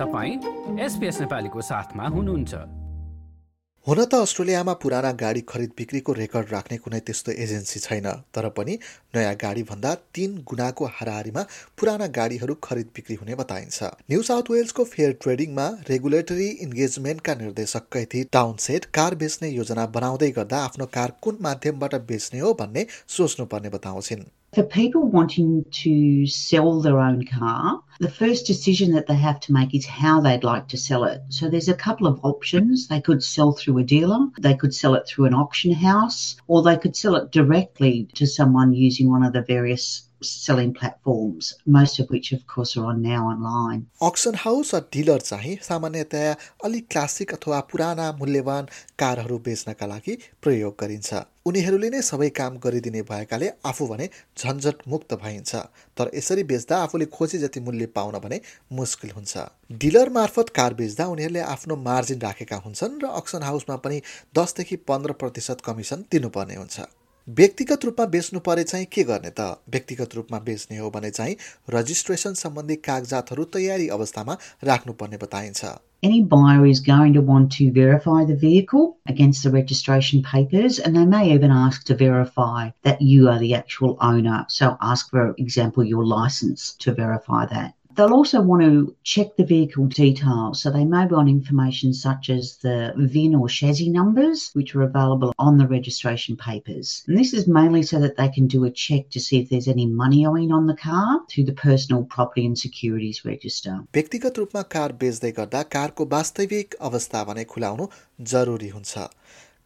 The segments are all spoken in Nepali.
तपाईँ एसपिएस नेपालीको साथमा हुनुहुन्छ। हुन त अस्ट्रेलियामा पुराना गाडी खरिद बिक्रीको रेकर्ड राख्ने कुनै त्यस्तो एजेन्सी छैन तर पनि नयाँ गाडीभन्दा तीन गुणाको हाराहारीमा पुराना गाडीहरू खरिद बिक्री हुने बताइन्छ। न्यू साउथ वेल्सको फेयर ट्रेडिङमा रेगुलेटरी इन्गेजमेन्टका निर्देशक कैथी टाउनसेट कार बेच्ने योजना बनाउँदै गर्दा आफ्नो कार कुन माध्यमबाट बेच्ने हो भन्ने सोच्नुपर्ने बताउँछिन्। For people wanting to sell their own car, the first decision that they have to make is how they'd like to sell it. So there's a couple of options. They could sell through a dealer, they could sell it through an auction house, or they could sell it directly to someone using one of the various selling platforms, most of which of course are now online. Auction house वा डिलर चाहिँ सामान्यतया अलिक क्लासिक अथवा पुराना मूल्यवान कारहरू बेच्नका लागि प्रयोग गरिन्छ। उनीहरूले नै सबै काम गरिदिने भएकाले आफू भने झन्झट मुक्त भइन्छ। तर यसरी बेच्दा आफूले खोजे जति मूल्य पाउन भने मुस्किल हुन्छ। डिलर मार्फत कार बेच्दा उनीहरूले आफ्नो मार्जिन राखेका हुन्छन् र अक्सन हाउसमा पनि दसदेखि पन्ध्र प्रतिशत कमिसन दिनुपर्ने हुन्छ। व्यक्तिगत रूपमा बेच्नु परे चाहिँ के गर्ने त व्यक्तिगत रूपमा बेच्ने हो भने चाहिँ रजिस्ट्रेसन सम्बन्धी कागजातहरू तयारी अवस्थामा राख्नुपर्ने बताइन्छ Any buyer is going to want to verify the vehicle against the registration papers, and they may even ask to verify that you are the actual owner. So, ask, for example, your license to verify that. They'll also want to check the vehicle details. So they may want information such as the VIN or chassis numbers, which are available on the registration papers. And this is mainly so that they can do a check to see if there's any money owing on the car through the personal property and securities register. व्यक्तिगत रूपमा कार बेच्दै गर्दा कारको वास्तविक अवस्था भने खुलाउनु जरुरी हुन्छ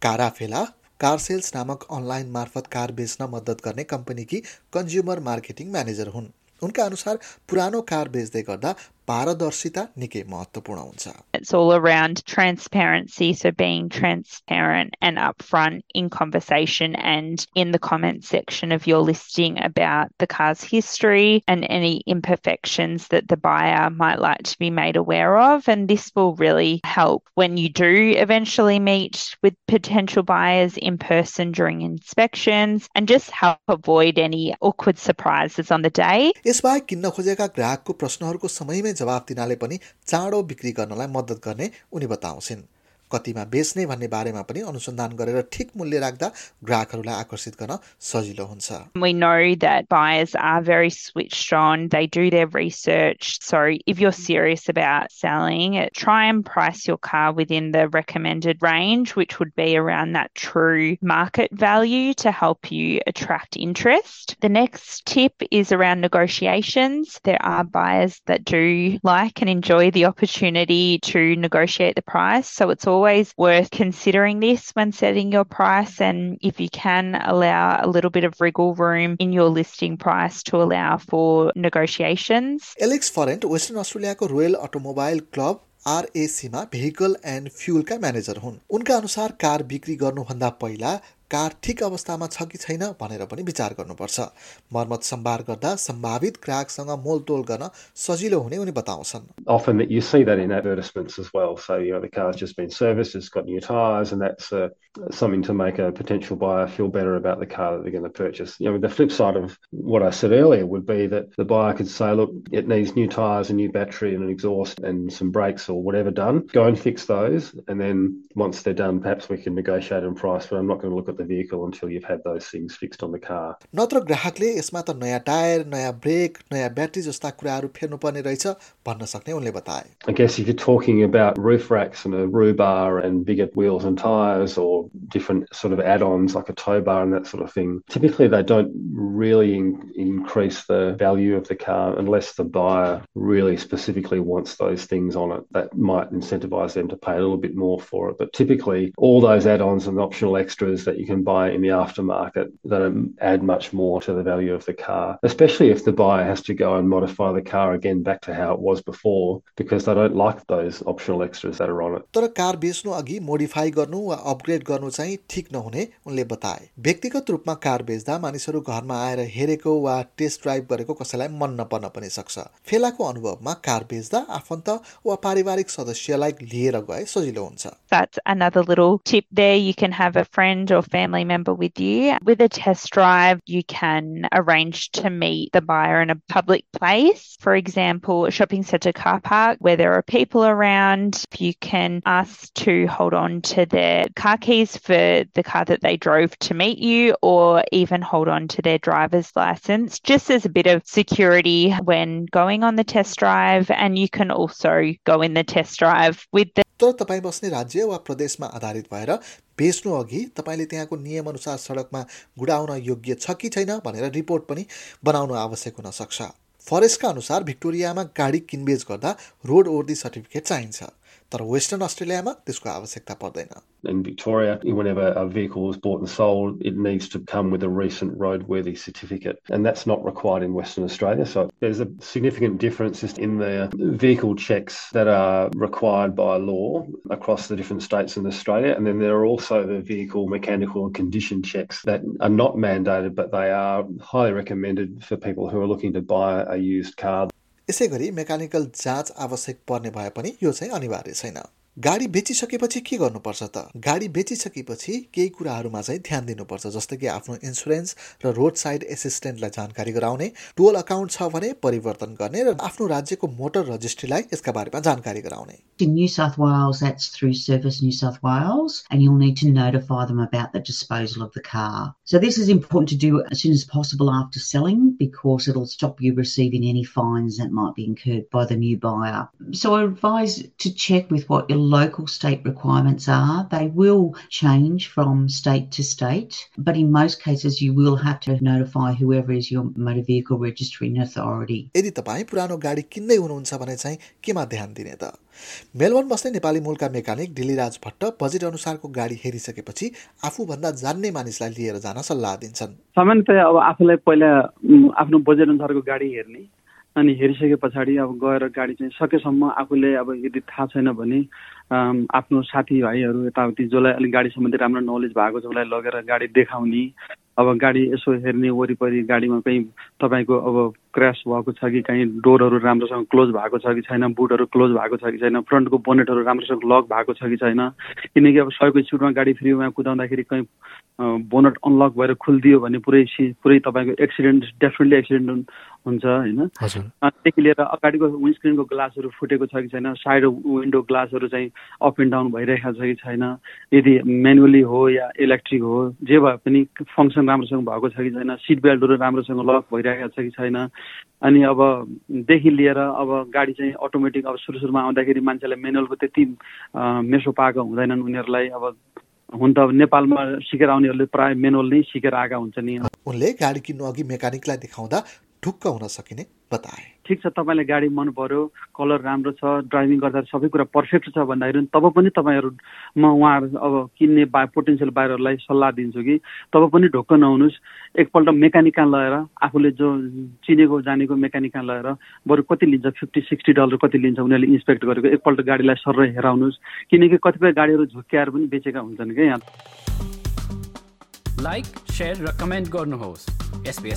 कारा फेला कार सेल्स नामक अनलाइन मार्फत कार बेच्न मद्दत गर्ने कम्पनीकी कन्ज्युमर मार्केटिङ म्यानेजर हुन् उनका अनुसार पुरानो कार बेच्दै गर्दा पारदर्शिता निकै महत्त्वपूर्ण हुन्छ It's all around transparency, so being transparent and upfront in conversation and in the comment section of your listing about the car's history and any imperfections that the buyer might like to be made aware of. And this will really help when you do eventually meet with potential buyers in person during inspections and just help avoid any awkward surprises on the day. यसबाहेक किन्न खोजेका ग्राहकको प्रश्नहरूको समयमै जवाब दिनाले पनि चाँडो बिक्री गर्नलाई मद्दत गर्ने उनी बताउँछिन्। कतिमा बेच्ने भन्ने बारेमा पनि अनुसन्धान गरेर ठिक मूल्य राख्दा ग्राहकहरूलाई आकर्षित गर्न सजिलो हुन्छ We know that buyers are very switched on. They do their research. So if you're serious about selling, try and price your car within the recommended range, which would be around that true market value to help you attract interest. The next tip is around negotiations. There are buyers that do like and enjoy the opportunity to negotiate the price. So it's always worth considering this when setting your price. And if you can allow a little bit of wriggle room in your listing price to allow for negotiations. Alex Farrant Western अस्ट्रेलियाको रोयल अटोमोबाइल क्लब आरएसीमा भेहिकल एन्ड फ्युलका म्यानेजर हुन् उनका अनुसार कार बिक्री गर्नुभन्दा पहिला कार ठिक अवस्थामा छ कि छैन भनेर पनि विचार गर्नुपर्छ मर्मत सम्भार गर्दा सम्भावित ग्राहकसँग मोलतोल गर्न सजिलो हुने उनी बताउँछन् Often that you see that in advertisements as well. So you know the car's just been serviced, it's got new tyres, and that's uh, something to make a potential buyer feel better about the car that they're going to purchase. You know, the flip side of what I said earlier would be that the buyer could say, look, it needs new tyres, a new battery, and an exhaust, and some brakes or whatever done. Go and fix those, and then once they're done, perhaps we can negotiate on price. But I'm not going to look at the vehicle until you've had those things fixed on the car. नत्र ग्राहकले यसमा त नयाँ टायर नयाँ ब्रेक नयाँ ब्याट्री जस्ता कुराहरू फेर्नुपर्ने रहेछ भन्न सक्ने उनले बताए I guess if you're talking about roof racks and a roo bar and bigger wheels and tyres or different sort of add-ons like a tow bar and that sort of thing, typically they don't really in- increase the value of the car unless the buyer really specifically wants those things on it. That might incentivize them to pay a little bit more for it. But typically all those add-ons and optional extras that you can buy in the aftermarket that add much more to the value of the car, especially if the buyer has to go and modify the car again back to how it was before because they don't like those optional extras that are on it. तर कार बेच्नु अघि मोडिफाई गर्नु वा अपग्रेड गर्नु चाहिँ ठिक नहुने उनले बताए व्यक्तिगत रूपमा कार बेच्दा मानिसहरू घरमा आएर हेरेको वा टेस्ट ड्राइभ गरेको कसैलाई मन नपर्न पनि सक्छ फेलाको अनुभवमा कार बेच्दा आफन्त वा पारिवारिक सदस्यलाई लिएर गए सजिलो हुन्छ That's another little tip there. You can have a friend or family member with you. With a test drive, you can arrange to meet the buyer in a public place, for example, a shopping centre car park where there are people around. You can ask to hold on to their car keys for the car that they drove to meet you, or even hold on to their driver's license, just as a bit of security when going on the test drive. And you can also go in the test drive with the तर तपाईँ बस्ने राज्य वा प्रदेशमा आधारित भएर बेच्नु अघि तपाईँले त्यहाँको नियमअनुसार सडकमा गुडाउन योग्य छ कि छैन भनेर रिपोर्ट पनि बनाउनु आवश्यक हुन सक्छ। फरेस्टका अनुसार भिक्टोरियामा गाडी किनबेच गर्दा रोड ओर्दी सर्टिफिकेट चाहिन्छ। तर वेस्टर्न अस्ट्रेलियामा त्यसको आवश्यकता पर्दैन in Victoria, whenever a vehicle is bought and sold, it needs to come with a recent roadworthy certificate, and that's not required in Western Australia. So there's a significant difference in the vehicle checks that are required by law across the different states in Australia, and then there are also the vehicle mechanical and condition checks that are not mandated, but they are highly recommended for people who are looking to buy a used car. यसै गरी मेकानिकल जाँच आवश्यक पर्ने भए पनि यो चाहिँ अनिवार्य छैन। गाडी बेचिसकेपछि के गर्नुपर्छ त गाडी बेचिसकेपछि केही कुराहरूमा चाहिँ ध्यान दिनुपर्छ जस्तै कि आफ्नो इन्सुरेन्स र रोड साइड एसिस्टेन्टलाई जानकारी गराउने टोल अकाउन्ट छ भने परिवर्तन गर्ने र आफ्नो राज्यको मोटर रजिस्ट्रीलाई यसका बारेमा जानकारी गराउने In New South Wales, that's through Service New South Wales, and you'll need to notify them about the disposal of the car. So this is important to do as soon as possible after selling because it'll stop you receiving any fines that might be incurred by the new buyer. So I advise to check with what your local state requirements are. They will change from state to state, but in most cases you will have to notify whoever is your motor vehicle registering authority. यदि तपाईँ पुरानो गाडी किन्दै हुनुहुन्छ भने चाहिँ केमा ध्यान दिने त मेलबर्न बस्ने नेपाली मूलका मेकानिक डिलिराज भट्ट बजेट अनुसारको गाडी हेरिसकेपछि आफूभन्दा जान्ने मानिसलाई लिएर जान सल्लाह दिन्छन् सामान्यतया अब आफूलाई पहिला आफ्नो बजेट अनुसारको गाडी हेर्ने अनि हेरिसके पछाडि अब गएर गाडी चाहिँ सकेसम्म आफूले अब यदि थाहा छैन भने आफ्नो साथीभाइहरू यताउति जसलाई अलिक गाडी सम्बन्धी राम्रो नलेज भएको छ उसलाई लगेर गाडी देखाउने अब गाडी यसो हेर्ने वरिपरि गाडीमा कहीँ तपाईँको अब क्रास भएको छ कि कहीँ डोरहरू राम्रोसँग क्लोज भएको छ कि छैन बुटहरू क्लोज भएको छ कि छैन फ्रन्टको बोनेटहरू राम्रोसँग लक भएको छ कि छैन किनकि अब सयको स्पिडमा गाडी फ्रीमा कुदाउँदाखेरि कहीँ बोनट अनलक भएर खुलिदियो भने पुरै पुरै तपाईँको एक्सिडेन्ट डेफिनेटली एक्सिडेन्ट हुन्छ होइन? त्यसदेखि लिएर अगाडिको विन्डस्क्रिनको ग्लासहरू फुटेको छ कि छैन साइड विन्डो ग्लासहरू चाहिँ अप एन्ड डाउन भइरहेको छ कि छैन यदि मेनुअली हो या इलेक्ट्रिक हो जे भए पनि फङ्सन राम्रोसँग भएको छ कि छैन सिट बेल्टहरू राम्रोसँग लक भइरहेको छ कि छैन अनि अबदेखि लिएर अब गाडी चाहिँ अटोमेटिक अब सुरु सुरुमा आउँदाखेरि मान्छेलाई मेनुअलको त्यति मेसो पाएको हुँदैनन् उनीहरूलाई। अब हुन त नेपालमा सिकेर आउनेहरूले प्रायः मेनुअल नै सिकेर आएका हुन्छ नि। उनले गाडी किन्नु अघि मेकानिकलाई देखाउँदा ढुक्क हुन सकिने बताए। ठिक छ तपाईँलाई गाडी मन पर्यो कलर राम्रो छ ड्राइभिङ गर्दा सबै कुरा पर्फेक्ट छ भन्दाखेरि तब पनि तपाईँहरू म उहाँहरू अब किन्ने बा पोटेन्सियल बाहिरहरूलाई सल्लाह दिन्छु कि तब पनि ढुक्क नहुनुहोस्। एकपल्ट मेकानिक कहाँ लगेर आफूले जो चिनेको जानेको मेकानिक कहाँ लगेर बरु कति लिन्छ? फिफ्टी सिक्सटी डलर कति लिन्छ? उनीहरूले इन्सपेक्ट गरेको एकपल्ट गाडीलाई सर हेराउनुहोस्। किनकि कतिपय गाडीहरू झुक्क्याएर पनि बेचेका हुन्छन् क्या यहाँ। लाइक सेयर र कमेन्ट गर्नुहोस्।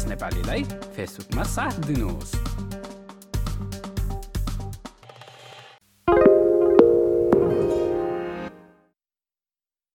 नेपालीलाई फेसबुकमा साथ दिनुहोस्।